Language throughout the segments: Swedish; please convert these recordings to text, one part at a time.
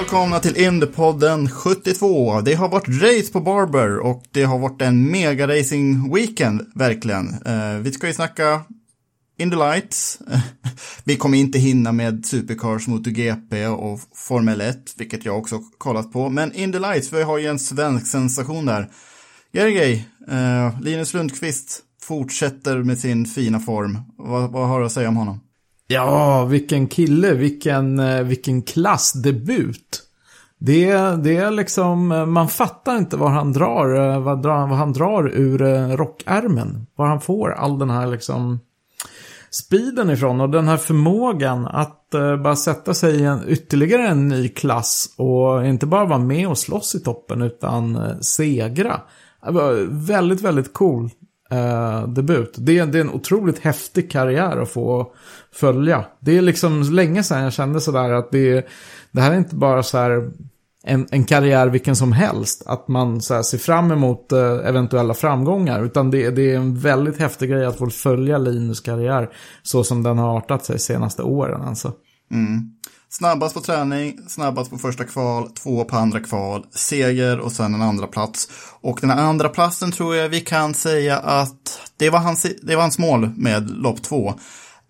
Välkomna till Indiepodden 72. Det har varit race på Barber och det har varit en mega racing weekend verkligen. Eh, vi ska ju snacka Indy Lights. vi kommer inte hinna med Supercars, MotoGP och Formel 1, vilket jag också kollat på. Men Indy Lights, vi har ju en svensk sensation där. Gergej, eh, Linus Lundqvist fortsätter med sin fina form. Vad, vad har du att säga om honom? Ja, vilken kille, vilken, eh, vilken klassdebut. Det, det är liksom, eh, man fattar inte vad han drar, eh, vad, drar, vad han drar ur rockärmen. Var han får all den här liksom speeden ifrån och den här förmågan att bara sätta sig i en, ytterligare en ny klass och inte bara vara med och slåss i toppen utan segra. Väldigt, väldigt cool eh, debut. Det, är- det är en otroligt häftig karriär att få följa. Det är liksom länge sedan jag kände sådär att det, det här är inte bara så här en, en karriär vilken som helst. Att man så här, ser fram emot eh, eventuella framgångar. Utan det, det är en väldigt häftig grej att få följa Linus karriär. Så som den har artat sig senaste åren alltså. Mm. Snabbast på träning, snabbast på första kval, två på andra kval, seger och sen en andra plats. Och den här andra platsen tror jag vi kan säga att det var hans, det var hans mål med lopp två.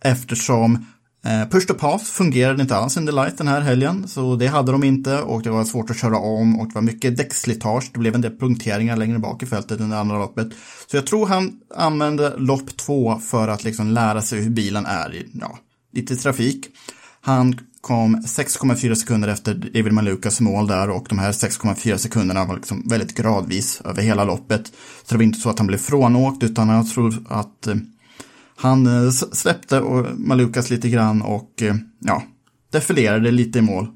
Eftersom eh, push to pass fungerade inte alls under light den här helgen. Så det hade de inte och det var svårt att köra om och det var mycket däckslitage. Det blev en del punkteringar längre bak i fältet under andra loppet. Så jag tror han använde lopp två för att liksom lära sig hur bilen är i ja, lite trafik. Han kom 6,4 sekunder efter David Malukas mål där och de här 6,4 sekunderna var liksom väldigt gradvis över hela loppet. Så det var inte så att han blev frånåkt utan jag tror att eh, han eh, släppte Malukas lite grann och eh, ja, defilerade lite i mål.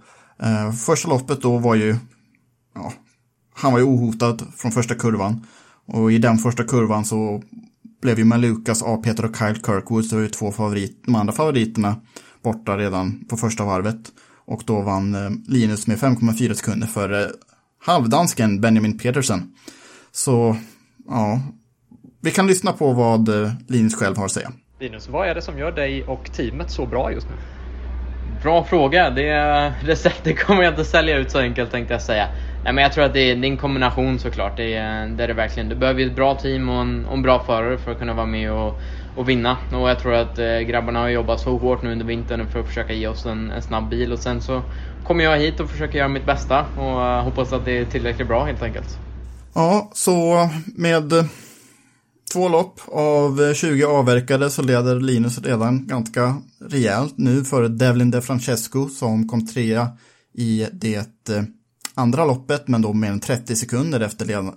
Första loppet då var ju, ja, han var ju ohotad från första kurvan. Och i den första kurvan så blev ju Malukas, avpetad Peter och Kyle Kirkwood, så var ju två favorit, de andra favoriterna borta redan på första varvet. Och då vann eh, Linus med 5,4 sekunder för eh, halvdansken Benjamin Petersen. Så, ja, vi kan lyssna på vad eh, Linus själv har att säga. Linus, vad är det som gör dig och teamet så bra just nu? Bra fråga. Det receptet kommer jag inte sälja ut så enkelt tänkte jag säga. Nej, men jag tror att det är, det är en kombination såklart. Det är det, är det verkligen. Du behöver ju ett bra team och en, och en bra förare för att kunna vara med och, och vinna. Och jag tror att eh, grabbarna har jobbat så hårt nu under vintern för att försöka ge oss en, en snabb bil. Och sen så kommer jag hit och försöker göra mitt bästa och eh, hoppas att det är tillräckligt bra helt enkelt. Ja, så med två lopp av 20 avverkade så leder Linus redan ganska rejält nu före Devlin De Francesco som kom trea i det eh, andra loppet men då mer än 30 sekunder efter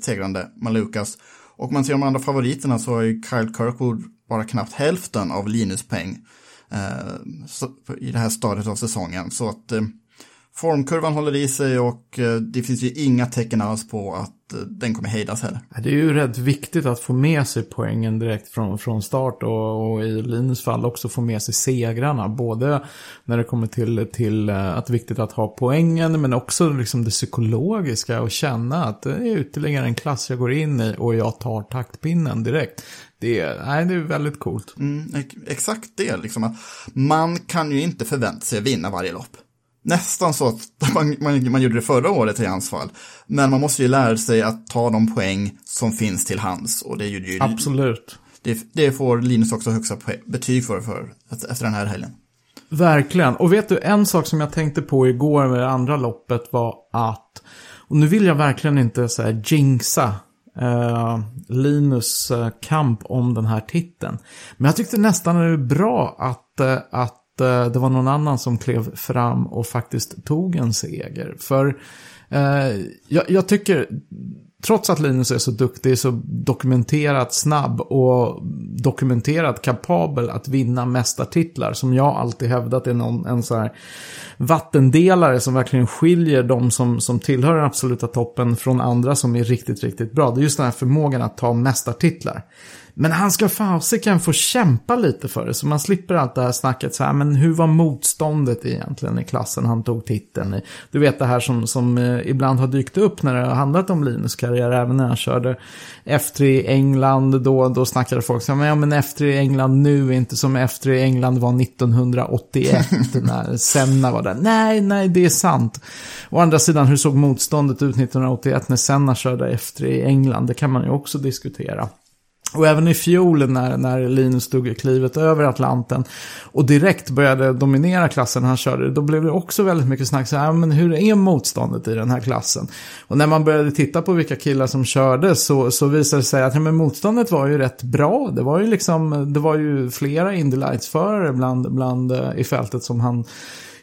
segrande Malukas. Och man ser de andra favoriterna så har ju Kyle Kirkwood bara knappt hälften av Linus poäng eh, i det här stadiet av säsongen. Så att eh, formkurvan håller i sig och eh, det finns ju inga tecken alls på att den kommer hejdas heller. Det är ju rätt viktigt att få med sig poängen direkt från, från start och, och i Linus fall också få med sig segrarna. Både när det kommer till, till eh, att det är viktigt att ha poängen men också liksom det psykologiska och känna att det är ytterligare en klass jag går in i och jag tar taktpinnen direkt. Det är, nej, det är väldigt coolt. Mm, ex- exakt det, liksom att man kan ju inte förvänta sig att vinna varje lopp. Nästan så att man, man, man gjorde det förra året i hans fall. Men man måste ju lära sig att ta de poäng som finns till hands. Och det, är ju, Absolut. det, det får Linus också högsta betyg för, för efter den här helgen. Verkligen. Och vet du, en sak som jag tänkte på igår med det andra loppet var att, och nu vill jag verkligen inte så här jinxa eh, Linus eh, kamp om den här titeln. Men jag tyckte nästan det var bra att, eh, att Eh, det var någon annan som klev fram och faktiskt tog en seger. För eh, jag, jag tycker, trots att Linus är så duktig, så dokumenterat snabb och dokumenterat kapabel att vinna mästartitlar, som jag alltid hävdat är någon, en så här vattendelare som verkligen skiljer de som, som tillhör den absoluta toppen från andra som är riktigt, riktigt bra. Det är just den här förmågan att ta mästartitlar. Men han ska fasiken få kämpa lite för det, så man slipper allt det här snacket så här, men hur var motståndet egentligen i klassen han tog titeln i? Du vet det här som, som eh, ibland har dykt upp när det har handlat om Linus karriär, även när han körde F3 i England, då, då snackade folk så här, men, ja, men F3 i England nu är inte som F3 i England var 1981, när Senna var där. Nej, nej, det är sant. Å andra sidan, hur såg motståndet ut 1981 när Senna körde F3 i England? Det kan man ju också diskutera. Och även i fjol när, när Linus tog klivet över Atlanten och direkt började dominera klassen han körde, då blev det också väldigt mycket snack så här, men hur är motståndet i den här klassen? Och när man började titta på vilka killar som körde så, så visade det sig att ja, men motståndet var ju rätt bra. Det var ju liksom, det var ju flera Indy Lights-förare bland, bland eh, i fältet som han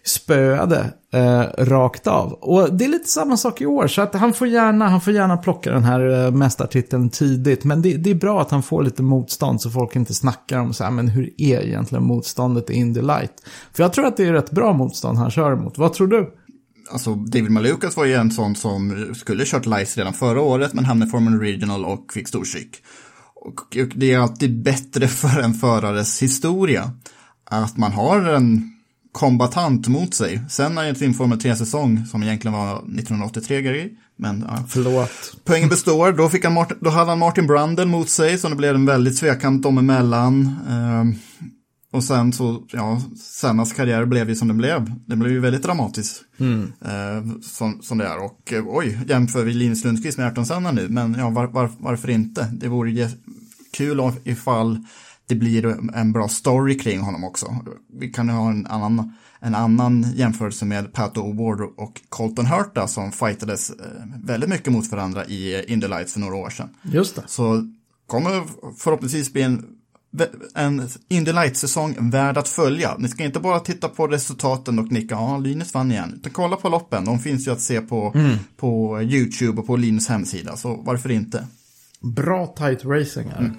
spöade eh, rakt av. Och det är lite samma sak i år, så att han får gärna, han får gärna plocka den här eh, mästartiteln tidigt. Men det, det är bra att han får lite motstånd så folk inte snackar om så här, men hur är egentligen motståndet i Indy Light? För jag tror att det är rätt bra motstånd han kör emot. Vad tror du? Alltså, David Malukas var ju en sån som skulle kört Lice redan förra året, men hamnade i Formula Regional och fick stor psyk. Och det är alltid bättre för en förares historia att man har en kombatant mot sig. Sen är det sin Formel 3-säsong, som egentligen var 1983 grej, men ja. Förlåt. Poängen består, då, fick han Martin, då hade han Martin Brundle mot sig, så det blev en väldigt tvekant dem emellan. Ehm, och sen så, ja, Sennas karriär blev ju som den blev. Den blev ju väldigt dramatisk. Eh, som, som det är. Och eh, oj, jämför vi Linus Lundqvist med Ayrton Senna nu. Men ja, var, var, varför inte? Det vore kul om- ifall det blir en bra story kring honom också. Vi kan ha en annan, en annan jämförelse med Pat O'Ward och Colton Hurta som fightades eh, väldigt mycket mot varandra i eh, Indy Lights för några år sedan. Just det. Så kommer förhoppningsvis bli en, en Indy Light-säsong värd att följa. Ni ska inte bara titta på resultaten och nicka, ja, Linus vann igen. Utan kolla på loppen, de finns ju att se på, på YouTube och på Linus hemsida, så varför inte? Bra tight racing här.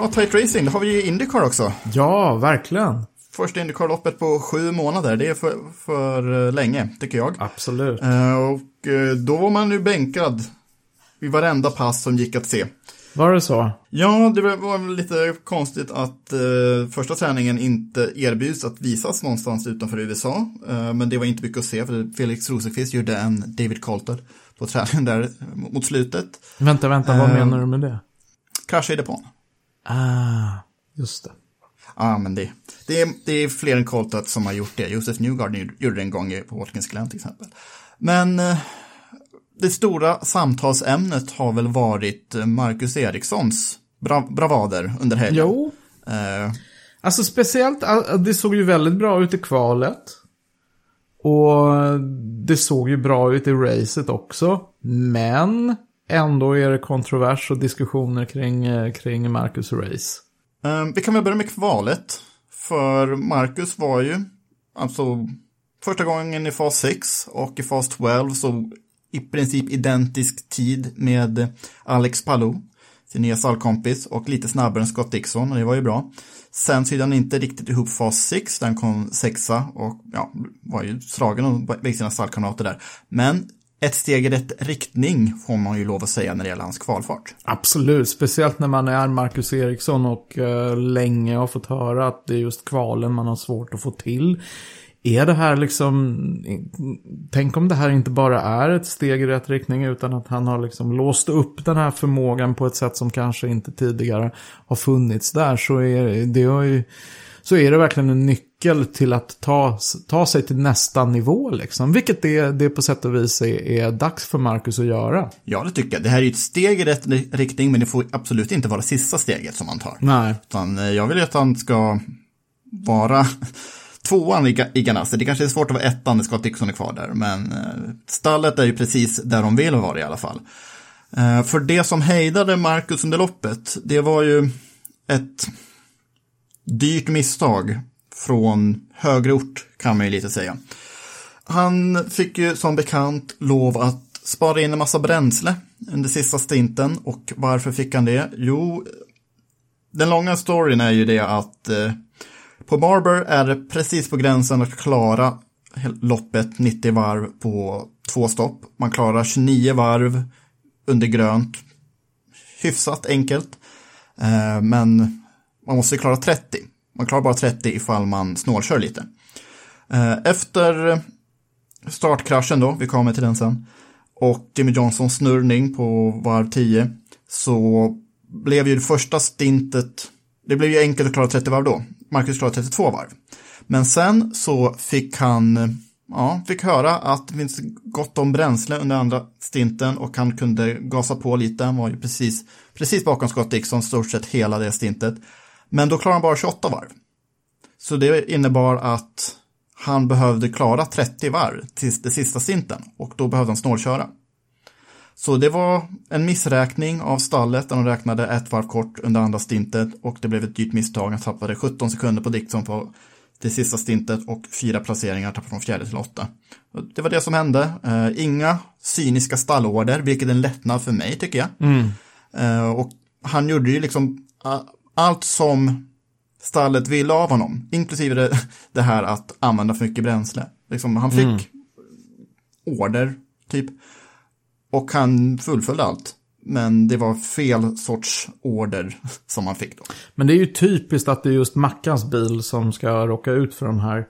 Bra tight racing, då har vi ju Indycar också. Ja, verkligen. Första Indycar-loppet på sju månader, det är för, för eh, länge, tycker jag. Absolut. Eh, och eh, då var man ju bänkad vid varenda pass som gick att se. Var det så? Ja, det var- lite konstigt att eh, första träningen inte erbjuds att visas någonstans utanför USA. Eh, men det var inte mycket att se för Felix Rosenqvist gjorde en David Coulter på träningen där mot slutet. Vänta, vänta, vad menar du med det? Kraschade i depån. Ah, just det. Ja, men det, det, är, det är fler än Coulter som har gjort det. Josef Newgarden gjorde- det en gång på Watkins Glen till exempel. Men eh, det stora samtalsämnet har väl varit eh, Marcus Erikssons bra, bravader under helgen. Jo, Eh, Alltså speciellt, ah, det såg ju väldigt bra ut i kvalet. Och det såg ju bra ut i racet också. Men ändå är det kontrovers och diskussioner kring, eh, kring Marcus race. Ehm, vi kan väl börja med kvalet. För Marcus var ju, alltså, första gången i fas 6 och i fas 12 så i princip identisk tid med Alex Palou. sin nya stallkompis och lite snabbare än Scott Dixon och det var ju bra. Sen sydde han inte riktigt ihop fas 6, den kom sexa och ja, var ju slagen av sina stallkamrater där. Men ett steg i rätt riktning får man ju lov att säga när det gäller hans kvalfart. Absolut, speciellt när man är Marcus Eriksson och uh, länge har fått höra att det är just kvalen man har svårt att få till. Är det här liksom, tänk om det här inte bara är ett steg i rätt riktning utan att han har liksom låst upp den här förmågan på ett sätt som kanske inte tidigare har funnits där så är det, ju, så är det verkligen en nyckel till att ta, ta sig till nästa nivå liksom. Vilket det, det på sätt och vis är, är dags för Marcus att göra. Ja, det tycker jag. Det här är ett steg i rätt riktning men det får absolut inte vara sista steget som han tar. Nej. Utan eh, jag vill att han ska vara tvåan i, i Ganassi. Det kanske är svårt att vara ettan när Scott Dixon är kvar där, men eh, stallet är ju precis där de vill vara i alla fall. Eh, för det som hejdade Marcus under loppet, det var ju ett dyrt misstag från högre ort, kan man ju lite säga. Han fick ju som bekant lov att spara in en massa bränsle under sista stinten och varför fick han det? Jo, den långa storyn är ju det att eh, på Barber är det precis på gränsen att klara loppet 90 varv på två stopp. Man klarar 29 varv under grönt. Hyfsat enkelt. Eh, men man måste klara 30. Man klarar bara 30 ifall man snålkör lite. Eh, efter startkraschen då, vi kommer till den sen, och Jimmy Johnsons snurrning på varv 10 så blev ju det första stintet, det blev ju enkelt att klara 30 varv då. Marcus klarade 32 varv. Men sen så fick han, ja, fick höra att det finns gott om bränsle under andra stinten och han kunde gasa på lite. Han var ju precis, precis bakom Scott Dixon stort sett hela det stintet. Men då klarade han bara 28 varv. Så det innebar att han behövde klara 30 varv till det sista stinten och då behövde han snålköra. Så det var en missräkning av stallet där de räknade ett varv kort under andra stintet och det blev ett dyrt misstag. Han tappade 17 sekunder på Dixon på det sista stintet och fyra placeringar tappade från fjärde till åtta. Det var det som hände. Uh, inga cyniska stallorder, vilket är en lättnad för mig tycker jag. Mm. Uh, och han gjorde ju liksom uh, allt som stallet ville av honom, inklusive det, det, här att använda för mycket bränsle. Liksom, han fick mm. order, typ. Och han fullföljde allt. Men det var fel sorts order som han fick då. Men det är ju typiskt att det är just Mackans bil som ska råka ut för de här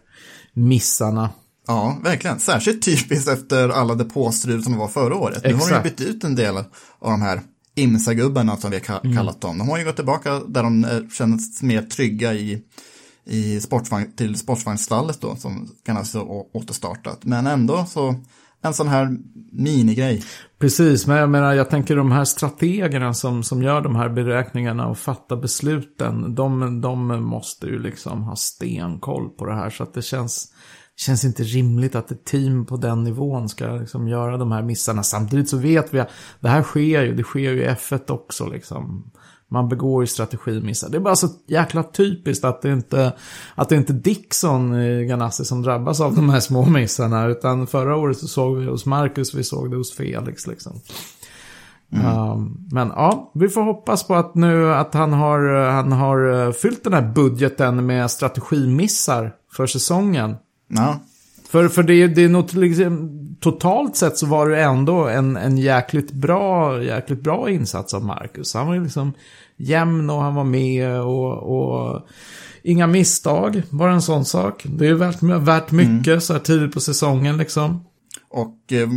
missarna. Ja, verkligen. Särskilt typiskt efter alla depåstrul som det var förra året. Exakt. Nu har de ju bytt ut en del av de här IMSA-gubbarna som vi har mm. kallat dem. De har ju gått tillbaka där de eh, känns mer trygga i, i sportvagn, till sportvagnstallet då, som kan alltså återstartat. Men ändå så en sån här minigrej. Precis, men jag menar, jag tänker de här strategerna som, som gör de här beräkningarna och fattar besluten, de, de måste ju liksom ha stenkoll på det här. Så att det känns, känns inte rimligt att ett team på den nivån ska liksom göra de här missarna. Samtidigt så vet vi att det här sker ju, det sker ju i F1 också liksom. Man begår ju strategimissar. Det är bara så jäkla typiskt att det inte, att det inte är Dixon i Ganassi som drabbas av de här små missarna. Utan förra året så såg vi hos Marcus, vi såg det hos Felix liksom. Mm. Um, men ja, vi får hoppas på att nu att han har, han har eh, fyllt den här budgeten med strategimissar för säsongen. Ja. För, för det, det är nog liksom, totalt sett så var det ändå en, en jäkligt, bra, jäkligt bra insats av Marcus. Han var ju liksom jämn och han var med och, och inga misstag. Bara en sån sak. Det är värt, värt mycket mm. så här tidigt på säsongen liksom. Och eh,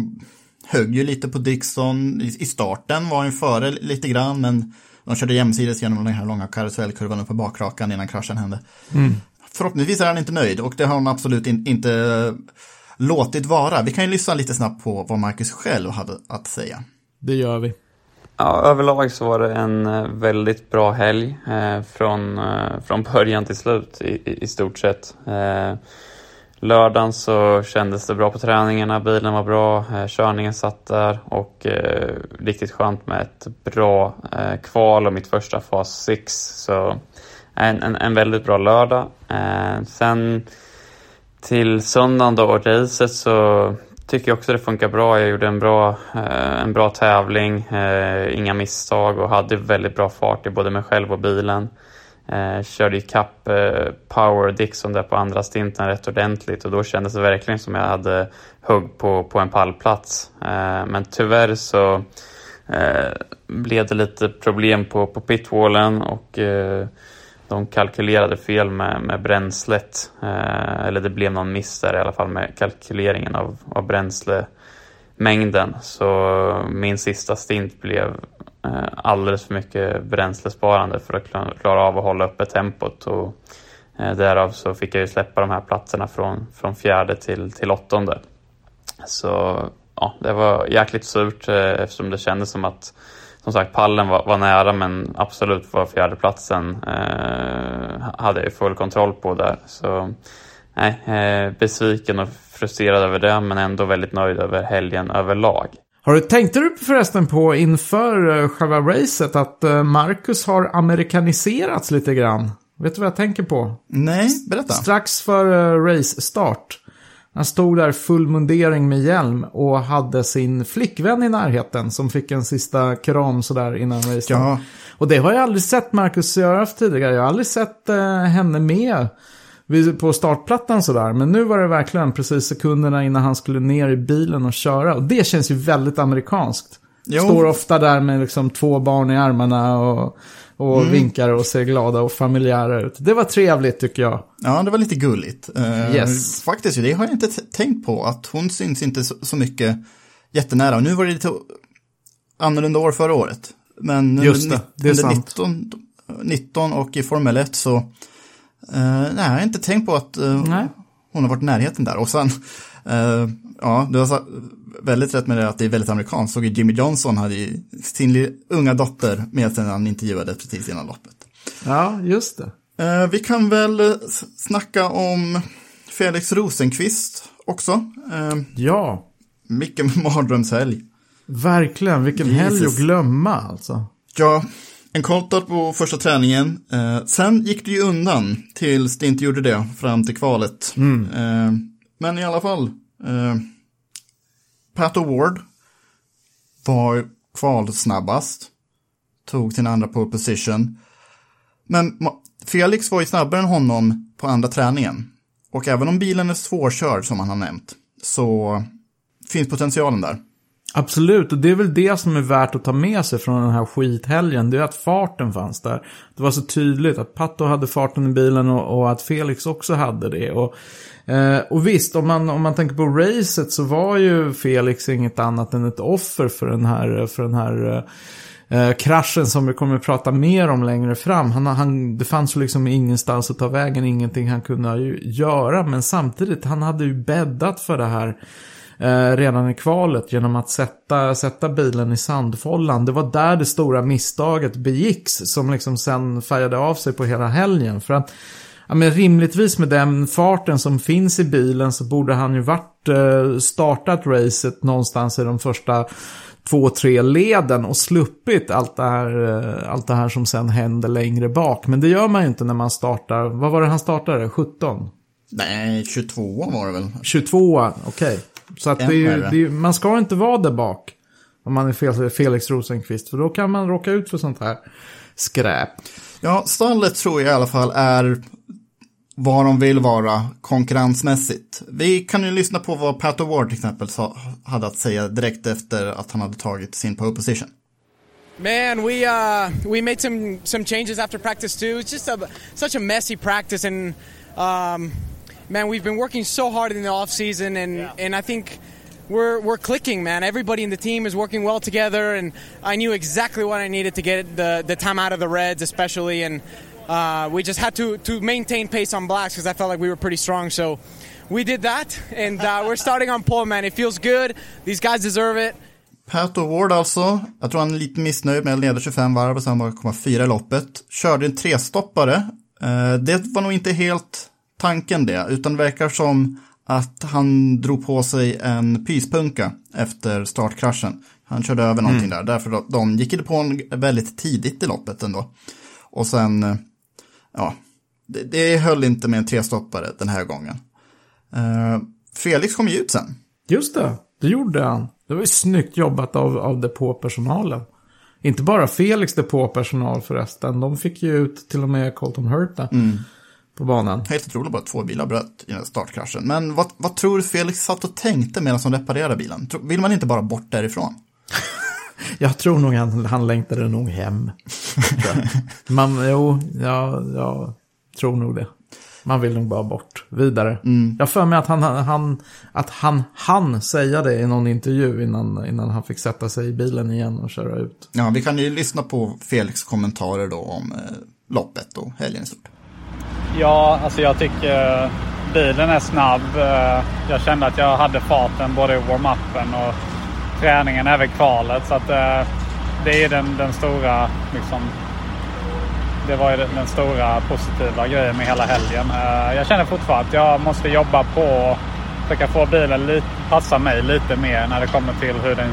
högg ju lite på Dixon. I, I, starten var han före lite grann men de körde jämsides genom den här långa karusellkurvan på bakrakan innan kraschen hände. Mm förhoppningsvis är han inte nöjd och det har han absolut in, inte låtit vara. Vi kan ju lyssna lite snabbt på vad Marcus själv hade att säga. Det gör vi. Ja, överlag så var det en eh, väldigt bra helg eh, från, eh, från början till slut i, i stort sett. Eh, lördagen så kändes det bra på träningarna, bilen var bra, eh, körningen satt där och eh, riktigt skönt med ett bra eh, kval och mitt första fas 6. Så en, en, en väldigt bra lördag. Eh, sen till söndagen då och racet så tycker jag också det funkar bra. Jag gjorde en bra, eh, en bra tävling, eh, inga misstag och hade väldigt bra fart i både mig själv och bilen. Eh, körde ikapp eh, Power Dixon där på andra stinten rätt ordentligt och då kändes det verkligen som jag hade hugg på, på en pallplats. Eh, men tyvärr så eh, blev det lite problem på, på pitwallen och eh, de kalkylerade fel med, med bränslet. Eh, eller det blev någon miss där i alla fall med kalkyleringen av, av bränslemängden. Så min sista stint blev eh, alldeles för mycket bränslesparande för att klara, klara av att hålla uppe tempot. Och, eh, därav så fick jag ju släppa de här platserna från, från fjärde till, till åttonde. Så ja, det var jäkligt surt eh, eftersom det kändes som att som sagt, pallen var, var nära men absolut var fjärdeplatsen eh, hade jag full kontroll på där. Så nej, eh, besviken och frustrerad över det men ändå väldigt nöjd över helgen överlag. Har du tänkt du förresten på inför eh, själva racet att eh, Marcus har amerikaniserats lite grann? Vet du vad jag tänker på? Nej, berätta. Strax för uh, race-start. Han stod där full mundering med hjälm och hade sin flickvän i närheten som fick en sista kram sådär innan racet. Ja. Och det har jag aldrig sett Marcus göra tidigare. Jag har aldrig sett uh, henne med på startplattan sådär. Men nu var det verkligen precis sekunderna innan han skulle ner i bilen och köra. Och det känns ju väldigt amerikanskt. Jo. Står ofta där med liksom två barn i armarna och, och vinkar och ser glada och familjära ut. Det var trevligt tycker jag. Ja, det var lite gulligt. Eh, Yes. Faktiskt, det har jag inte tänkt på, att hon syns inte så, så mycket jättenära. Och nu var det lite annorlunda år förra året. Men Just det, det är sant. 19, 19 och i Formel 1 så, eh, nej, jag har inte tänkt på att Nej. Hon har varit i närheten där. Och sen, eh, ja, du har väldigt rätt med det att det är väldigt amerikanskt. Såg Jimmy Johnson hade ju sin unga dotter med sig när han intervjuade precis innan loppet. Ja, just det. Eh, vi kan väl eh, snacka om Felix Rosenqvist också. Eh, Ja, vilken mardrömshelg. verkligen. Vilken helg Jesus. att glömma alltså. Ja, en koltad på första träningen. Eh, sen gick det ju undan tills det inte gjorde det fram till kvalet. Eh, men i alla fall. Eh, Pat Award var kvalsnabbast. Tog sin andra pole position. Men Felix var ju snabbare än honom på andra träningen. Och även om bilen är svårkörd som han har nämnt. Så finns potentialen där. Absolut, och det är väl det som är värt att ta med sig från den här skithelgen. Det är att farten fanns där. Det var så tydligt att Pato hade farten i bilen och, och att Felix också hade det. Och, eh, och visst, om man, om man tänker på racet så var ju Felix inget annat än ett offer för den här, för den här eh, eh kraschen som vi kommer att prata mer om längre fram. Han, han, det fanns ju liksom ingenstans att ta vägen, ingenting han kunde ju göra. Men samtidigt, han hade ju bäddat för det här eh, redan i kvalet genom att sätta, sätta bilen i sandfållan. Det var där det stora misstaget begicks som liksom sen färgade av sig på hela helgen. För att Ja, men rimligtvis med den farten som finns i bilen så borde han ju varit eh, startat racet någonstans i de första två, tre leden och sluppit allt det, här, eh, allt det här som sen händer längre bak. Men det gör man ju inte när man startar, vad var det han startade? 17? Nej, 22 var det väl. 22, okej. Så att det är, det är, man ska inte vara där bak. Om man är Fel- Felix Rosenqvist. För då kan man råka ut för sånt här skräp. Ja, stallet tror jag i alla fall är vad de vill vara konkurrensmässigt. Vi kan ju lyssna på vad Pat Award till exempel sa, hade att säga direkt efter att han hade tagit sin pole position. Man, we uh, we made some some changes after practice too. It's just a such a messy practice, and um, man, we've been working so hard in the off season, and and I think we're we're clicking, man. Everybody in the team is working well together, and I knew exactly what I needed to get the the time out of the reds, especially, and uh, we just had to to maintain pace on blacks because I felt like we were pretty strong. So. We did that, and uh, we're starting on pole, man. It feels good. These guys deserve it. Pat Award alltså, jag tror han är lite missnöjd med att leda 25 varv och sen bara komma fyra i loppet. Körde en trestoppare. Eh, Det var nog inte helt tanken det, utan det verkar som att han drog på sig en pyspunka efter startkraschen. Han körde över någonting där, därför att de gick på en väldigt tidigt i loppet ändå. Och sen, eh, ja, det, det höll inte med en trestoppare den här gången. Eh, Felix kom ju ut sen. Just det, det gjorde han. Det var ju snyggt jobbat av, av depåpersonalen. Inte bara Felix depåpersonal förresten. De fick ju ut till och med Colton Hurta på banan. Helt otroligt bara att två bilar bröt i den startkraschen. Men vad, vad tror du Felix satt och tänkte medan han reparerade bilen? Vill man inte bara bort därifrån? Jag tror nog han, han längtade nog hem. Man, jo, ja, jag tror nog det. Man vill nog bara bort, vidare. Jag har för mig att han, han, att han han säga det i någon intervju innan, innan han fick sätta sig i bilen igen och köra ut. Ja, vi kan ju lyssna på Felix kommentarer då om eh, loppet och helgen i stort. Ja, alltså jag tycker bilen är snabb. Eh, jag kände att jag hade farten både i warm-upen och träningen, även kvalet. Så att eh, det är den, den stora, liksom, det var ju den stora positiva grejen med hela helgen. Eh, jag känner fortfarande att jag måste jobba på att försöka få bilen lite, passa mig lite mer när det kommer till hur den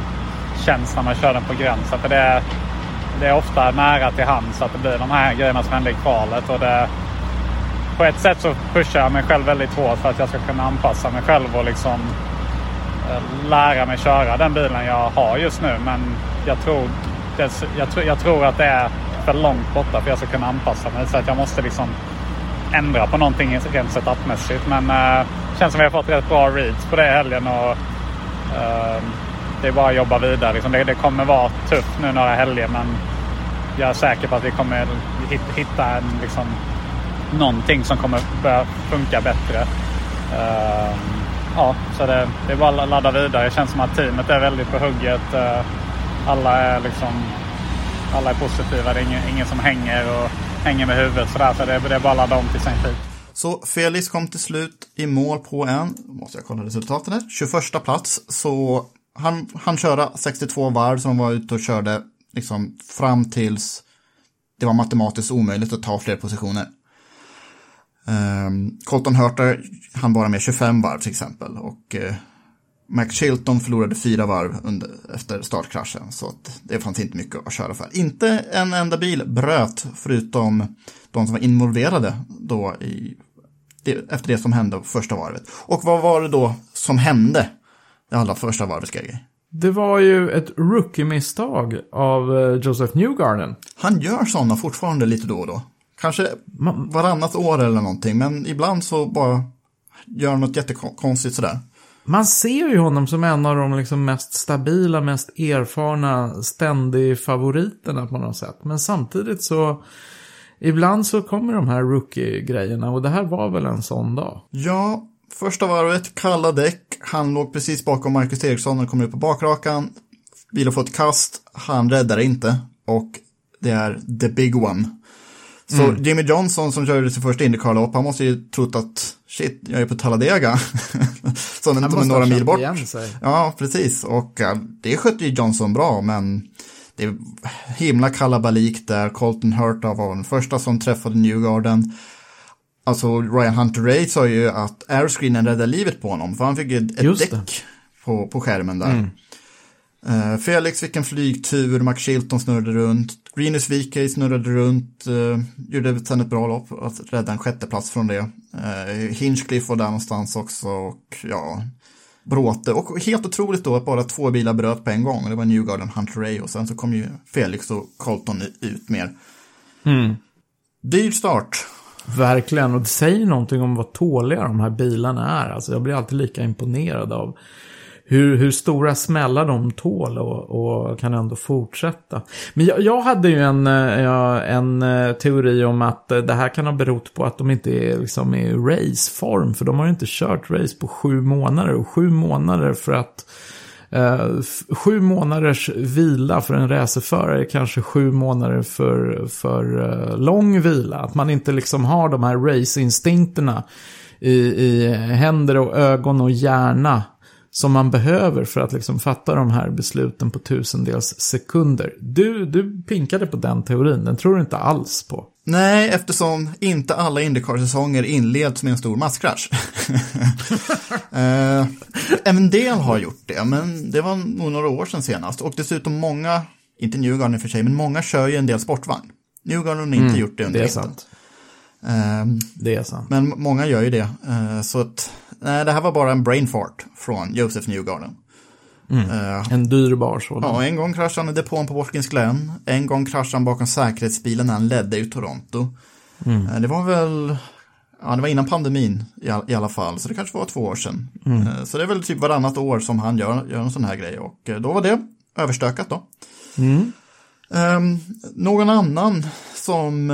känns när man kör den på gränsen. För det är, det är ofta nära till hands att det blir de här grejerna som hände i kvalet. Och det, på ett sätt så pushar jag mig själv väldigt hårt för att jag ska kunna anpassa mig själv och liksom eh, lära mig köra den bilen jag har just nu. Men jag tror, det, jag, tror- jag tror att det är för långt borta för att jag ska kunna anpassa mig. Så att jag måste liksom ändra på någonting rent setupmässigt. Men det känns som att vi har fått rätt bra reads på det i helgen. Och, eh, det är bara att jobba vidare. Liksom det, det kommer vara tufft nu några helger men jag är säker på att vi kommer hitta en, liksom, någonting som kommer börja funka bättre. Uh, ja, så det, det är bara att ladda vidare. Det känns som att teamet är väldigt på hugget. Uh, alla är liksom alla är positiva. Det är ingen, ingen som hänger och hänger med huvudet sådär. Så det, det är bara att ladda om till sin tid. Så Felix kom till slut i mål på en, måste jag kolla resultaten här, 21 plats. Så han, han körde 62 varv som var ute och körde liksom fram tills det var matematiskt omöjligt att ta fler positioner. Um, Colton Hurter, han bara med 25 varv till exempel. Och uh, Mac Chilton förlorade fyra varv under, efter startkraschen. Så att det fanns inte mycket att köra för. Inte en enda bil bröt förutom de som var involverade då i, det, efter det som hände på första varvet. Och vad var det då som hände det allra första varvet, Greger? Det var ju ett rookie-misstag av eh, Joseph Newgarden. Han gör sådana fortfarande lite då och då. Kanske varannat år eller någonting, men ibland så bara gör något jättekonstigt sådär. Man ser ju honom som en av de liksom mest stabila, mest erfarna, ständig favoriterna på något sätt. Men samtidigt så, ibland så kommer de här rookie-grejerna och det här var väl en sån dag. Ja, första varvet, kalla däck. Han låg precis bakom Marcus Eriksson och kommer upp på bakrakan. Bilen får ett kast, han räddar inte. Och det är the big one. Så Mm. Jimmy Johnson som körde sitt första Indycar-lopp, han måste ju trott att shit, jag är på Talladega. Som Han måste några ha mil bort. igen sig. Ja, precis. Och ja, det skötte ju Johnson bra, men det är himla kalabalik där. Colton Hurta var den första som träffade Newgarden. Alltså Ryan Hunter Ray sa ju att airscreenen räddade livet på honom, för han fick ju ett Just det. däck på, på skärmen där. Mm. Eh, Felix fick en flygtur, Max Chilton snurrade runt, Greenus VK snurrade runt, uh, gjorde sen ett bra lopp att rädda en sjätteplats från det. Uh, Hinchcliffe var där någonstans också och ja, bråte. Och helt otroligt då att bara två bilar bröt på en gång. Det var Newgarden, Hunter Ray och sen så kom ju Felix och Colton ut mer. Mm. Dyr start. Verkligen, och det säger någonting om vad tåliga de här bilarna är. Alltså jag blir alltid lika imponerad av hur, hur stora smällar de tål och, och kan ändå fortsätta. Men jag, jag hade ju en, eh, en eh, teori om att eh, det här kan ha berott på att de inte är liksom i raceform. För de har ju inte kört race på sju månader. Och sju månader för att Eh, sju månaders vila för en racerförare är kanske sju månader för, för eh, lång vila. Att man inte liksom har de här raceinstinkterna i, i händer och ögon och hjärna som man behöver för att liksom fatta de här besluten på tusendels sekunder. Du, du pinkade på den teorin, den tror du inte alls på. Nej, eftersom inte alla Indycar-säsonger inleds med en stor masskrasch. eh, en del har gjort det, men det var nog några år sedan senast. Och dessutom många, inte Newgarden i och för sig, men många kör ju en del sportvagn. Newgarden har inte Mm, gjort det under det är vintern. sant. Eh, Det är sant. men många gör ju det. Eh, så att Nej, det här var bara en brain fart från Joseph Newgarden. Eh, En dyrbar sådan. Ja, en gång kraschade han i depån på Watkins Glen. En gång kraschade han bakom säkerhetsbilen när han ledde ut Toronto. Eh, Det var väl, ja det var innan pandemin i, all, i alla fall, så det kanske var två år sedan. Eh, Så det är väl typ varannat år som han gör, gör en sån här grej och då var det överstökat då. Ehm, någon annan som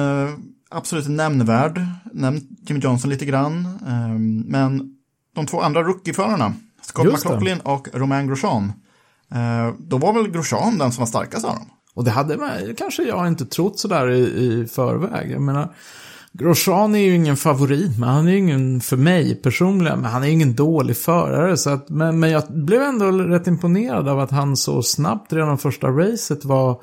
absolut är nämnvärd, nämnt Jimmy Johnson lite grann, ehm, men de två andra rookieförarna, Scott Just det. McLaughlin och Romain Grosjean, eh, då var väl Grosjean den som var starkast av dem. Och det hade man, kanske jag inte trott sådär i, i förväg. Jag menar, Grosjean är ju ingen favorit, men han är ju ingen, för mig personligen, men han är ju ingen dålig förare. Så att, men, men jag blev ändå rätt imponerad av att han så snabbt redan första racet var,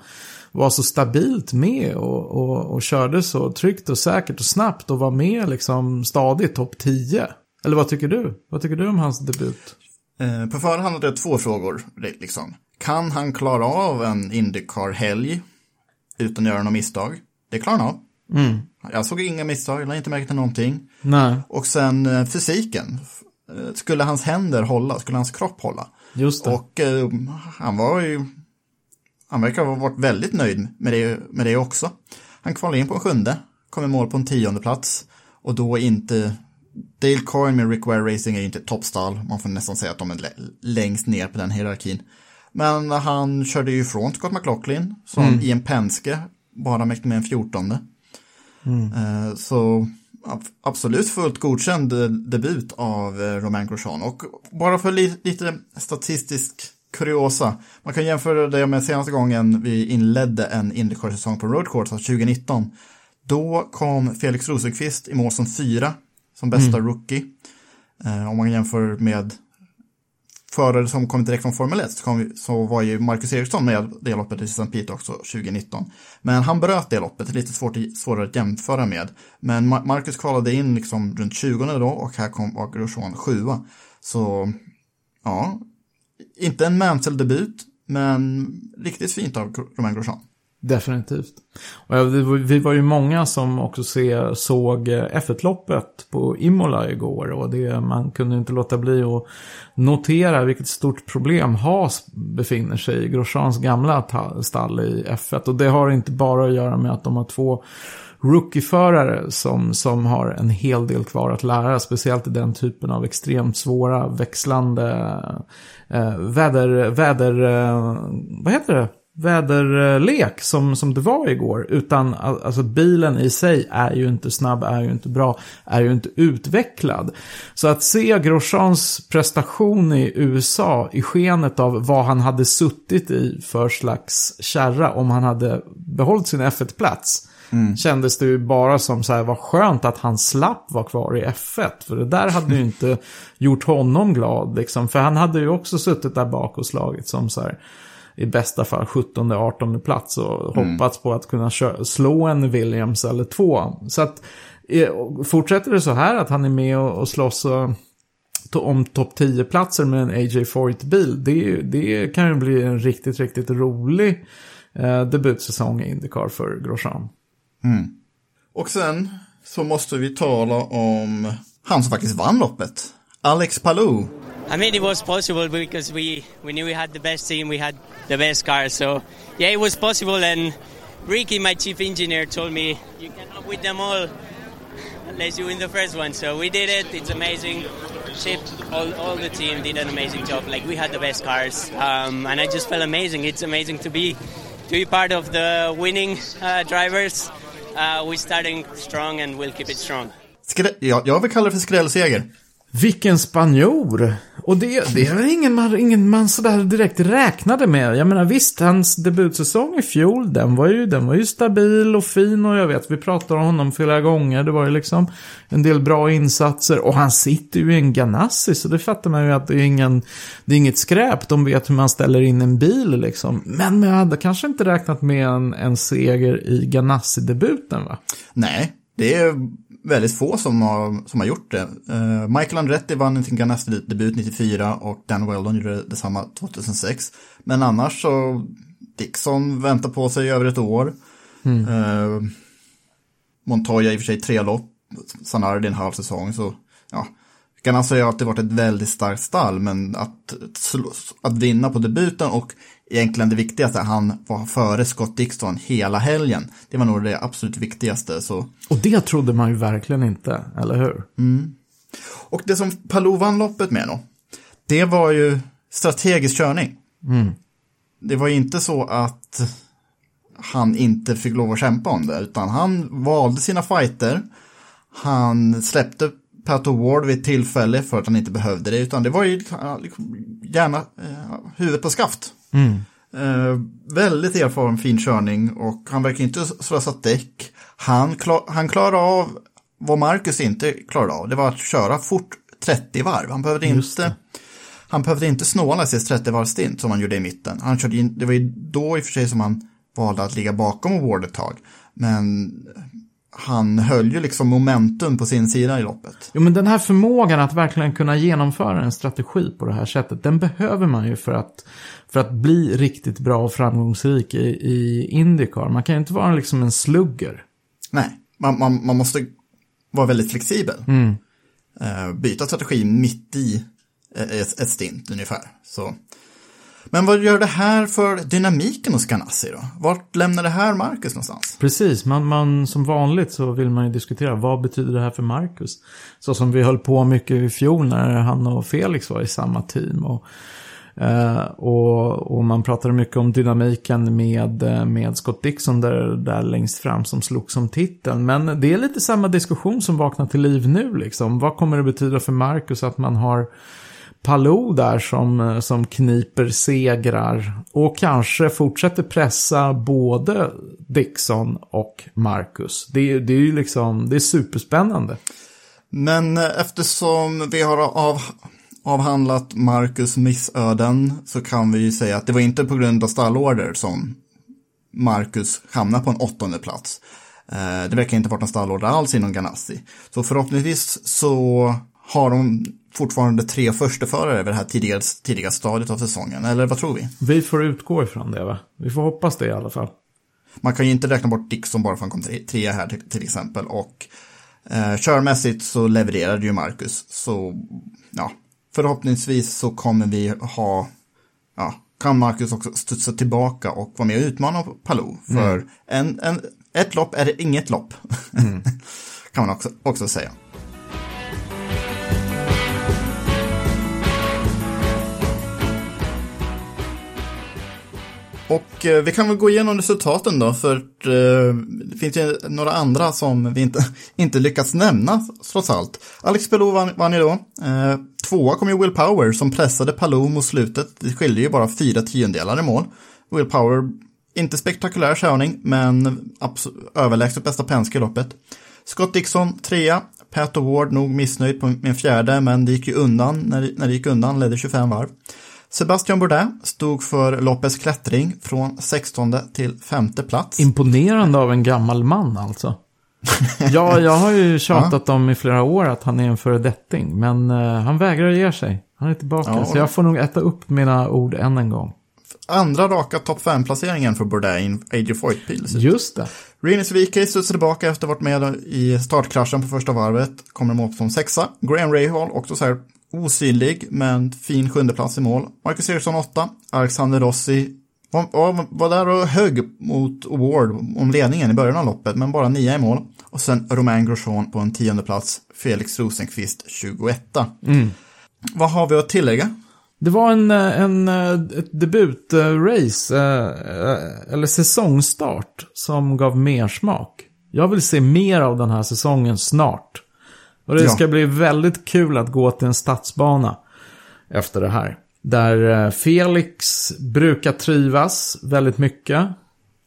var så stabilt med och, och, och körde så tryggt och säkert och snabbt och var med liksom stadigt topp 10. Eller vad tycker du? Vad tycker du om hans debut? Eh, på förhand hade jag två frågor. Liksom. Kan han klara av en Indycar-helg utan att göra några misstag? Det klarar han av. Jag såg inga misstag, jag har inte märkt någonting. Nej, Och sen eh, fysiken. Eh, Skulle hans händer hålla? Skulle hans kropp hålla? just det. Och eh, han var ju... Han verkar ha varit väldigt nöjd med det, med det också. Han kvalade in på en sjunde, kom i mål på en tionde plats och då inte... Dale Coyne med Rick Ware Racing är inte ett toppstall, man får nästan säga att de är lä- längst ner på den hierarkin. Men han körde ju ifrån Scott McLaughlin, som i en Penske bara mäktig med en fjortonde. Eh, Så ab- absolut fullt godkänd eh, debut av eh, Romain Grosjean. Och bara för li- lite statistisk kuriosa. Man kan jämföra det med senaste gången vi inledde en Indycar-säsong på Road Course, alltså 2019. Då kom Felix Rosenqvist i mål som fyra, som bästa rookie. Eh, om man jämför med förare som kom direkt från Formel 1 så, kom, så var ju Marcus Eriksson med det loppet i St. Pete också 2019. Men han bröt det loppet, lite svårt, svårare att jämföra med. Men Ma- Marcus kvalade in liksom runt 20 då och här kom var Grosjean sjua. Så ja, inte en Mansell-debut, men riktigt fint av Romain Grosjean. Definitivt. Och vi var- ju många som också se, såg eh, F1-loppet på Imola igår. Och det, man kunde inte låta bli att notera vilket stort problem Haas befinner sig i. Grosjeans gamla stall i F1. Och det har inte bara att göra med att de har två rookieförare som, som har en hel del kvar att lära. Speciellt i den typen av extremt svåra växlande eh, eh väder... väder eh, vad heter det? Väderlek som, som det var igår. Utan al- alltså bilen i sig är ju inte snabb, är ju inte bra, är ju inte utvecklad. Så att se Grosjeans prestation i USA i skenet av vad han hade suttit i för slags kärra om han hade behållit sin F1-plats. Kändes det ju bara som så här, vad skönt att han slapp vara kvar i F1. För det där hade ju inte gjort honom glad liksom. För han hade ju också suttit där bak och slagit som så här i bästa fall 17-18 plats och hoppats på att kunna slå en Williams eller två. Så att fortsätter det så här att han är med och, och slåss om topp 10-platser med en AJ Foyt-bil, det, det kan ju bli en riktigt, riktigt rolig eh, debutsäsong i Indycar för Grosjean. Och sen så måste vi tala om han som faktiskt vann loppet. Alex Palou. I mean, it was possible because we, we knew we had the best team, we had the best car. So, yeah, it was possible. And Ricky, my chief engineer, told me you cannot win them all unless you win the first one. So we did it. It's amazing. Chip, all, all the team did an amazing job. Like we had the best cars, um, and I just felt amazing. It's amazing to be to be part of the winning uh, drivers. Uh, we're starting strong, and we'll keep it strong. Skrä- jag, jag vill kalla det för skrällseger. Vilken spanjor! Och det, det är väl ingen man, ingen man sådär direkt räknade med. Jag menar visst, hans debutsäsong i fjol, den var, ju, den var ju stabil och fin och jag vet, vi pratade om honom flera gånger. Det var ju liksom en del bra insatser och han sitter ju i en Ganassi så det fattar man ju att det är, ingen, det är inget skräp. De vet hur man ställer in en bil liksom. Men jag hade kanske inte räknat med en, en seger i Ganassi-debuten va? Nej, det är väldigt få som har, som har gjort det. Eh, Michael Andretti vann sin Ganassi-debut 94 och Dan Weldon gjorde detsamma 2006. Men annars så, Dixon väntar på sig över ett år. Eh, Montoya i och för sig tre lopp, Sanardi en halv säsong. Så ja, Ganassi har alltid varit ett väldigt starkt stall, men att, att vinna på debuten och egentligen det viktigaste, han var före Scott Dixon hela helgen. Det var nog det absolut viktigaste. Så. Och det trodde man ju verkligen inte, eller hur? Mm. Och det som Palou vann loppet med då, det var ju strategisk körning. Mm. Det var inte så att han inte fick lov att kämpa om det, utan han valde sina fighter. Han släppte Pat Ward vid ett tillfälle för att han inte behövde det, utan det var ju liksom, gärna eh, huvudet på skaft. Mm. Eh, väldigt erfaren fin körning och han verkar inte slösat däck. Han, klar, han klarade av vad Marcus inte klarade av. Det var att köra fort 30 varv. Han behövde inte, han behövde inte snåla sig 30 varv stint som han gjorde i mitten. Han körde in, det var ju då i och för sig som han valde att ligga bakom Ward ett tag. Men han höll ju liksom momentum på sin sida i loppet. Jo, men den här förmågan att verkligen kunna genomföra en strategi på det här sättet, den behöver man ju för att, för att bli riktigt bra och framgångsrik i, i Indycar. Man kan ju inte vara liksom en slugger. Nej, man, man, man måste vara väldigt flexibel. Mm. Uh, byta strategi mitt i ett, ett stint ungefär. Så. Men vad gör det här för dynamiken hos Ganassi då? Vart lämnar det här Marcus någonstans? Precis, man, man, som vanligt så vill man ju diskutera vad betyder det här för Marcus? Så som vi höll på mycket i fjol när han och Felix var i samma team. Och, eh, Eh, och, och, man pratade mycket om dynamiken med, eh, med Scott Dixon där, där längst fram som slog som titeln. Men det är lite samma diskussion som vaknar till liv nu liksom. Vad kommer det betyda för Marcus att man har Palou där som, eh, som kniper segrar och kanske fortsätter pressa både Dixon och Marcus. Det, det är ju liksom, det är superspännande. Men eftersom vi har av, avhandlat Marcus missöden så kan vi ju säga att det var inte på grund av stallorder som Marcus hamnar på en åttonde plats. Eh, det verkar inte varit någon stallorder alls inom Ganassi. Så förhoppningsvis så har de fortfarande tre försteförare vid det här tidiga, tidiga stadiet av säsongen, eller vad tror vi? Vi får utgå ifrån det, va? Vi får hoppas det i alla fall. Man kan ju inte räkna bort Dixon bara för att han kom trea här till, till exempel. Och eh, körmässigt så levererade ju Marcus. Så ja, förhoppningsvis så kommer vi ha, ja, kan Marcus också studsa tillbaka och vara med och utmana Palou. För mm. en, en, ett lopp är inget lopp, mm. kan man också, också säga. Och eh, vi kan väl gå igenom resultaten då, för eh, det finns ju några andra som vi inte, inte lyckats nämna trots allt. Alex Pelou vann, vann ju då. Tvåa kom ju Will Power som pressade Palou mot slutet. Det skilde ju bara fyra tiondelar i mål. Will Power, inte spektakulär körning, men överlägset bästa Penske i loppet. Scott Dixon trea, Pat Award nog missnöjd på min fjärde, men det gick ju undan när, när det gick undan, ledde 25 varv. Sebastian Bourdais stod för loppets klättring från 16 till 5 plats. Imponerande av en gammal man alltså ja, jag har ju tjatat ja. om i flera år att han är en föredetting, men uh, han vägrar ge sig. Han är tillbaka, ja, så jag får nog äta upp mina ord än en gång. Andra raka topp 5-placeringen för Bourdais i AJ Foyt-bil. Just det. Rinus VK studsar tillbaka efter att ha varit med i startkraschen på första varvet. Kommer mål som sexa. Graham Rahal också så här osynlig, men fin sjundeplats i mål. Marcus Eriksson 8, Alexander Rossi var, var där och högg mot Award om ledningen i början av loppet, men bara nia i mål. Och sen Romain Grosjean på en tionde plats, Felix Rosenqvist 21. Mm. Vad har vi att tillägga? Det var en, en ett debutrace, eh, eller säsongstart, som gav mer smak. Jag vill se mer av den här säsongen snart. Och det ja. ska bli väldigt kul att gå till en stadsbana efter det här. Där eh, Felix brukar trivas väldigt mycket.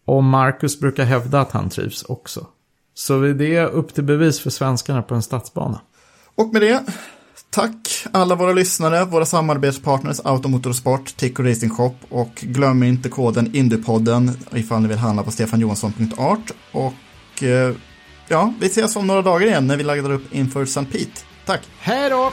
Och Marcus brukar hävda att han trivs också. Så det är upp till bevis för svenskarna på en stadsbana. Och med det, tack alla våra lyssnare, våra samarbetspartners Automotorsport, Tico Racing Shop och glöm inte koden Indypodden ifall ni vill handla på stefanjohansson.art. Och eh, ja, vi ses om några dagar igen när vi laddar upp inför St. Pete. Tack! Hej då!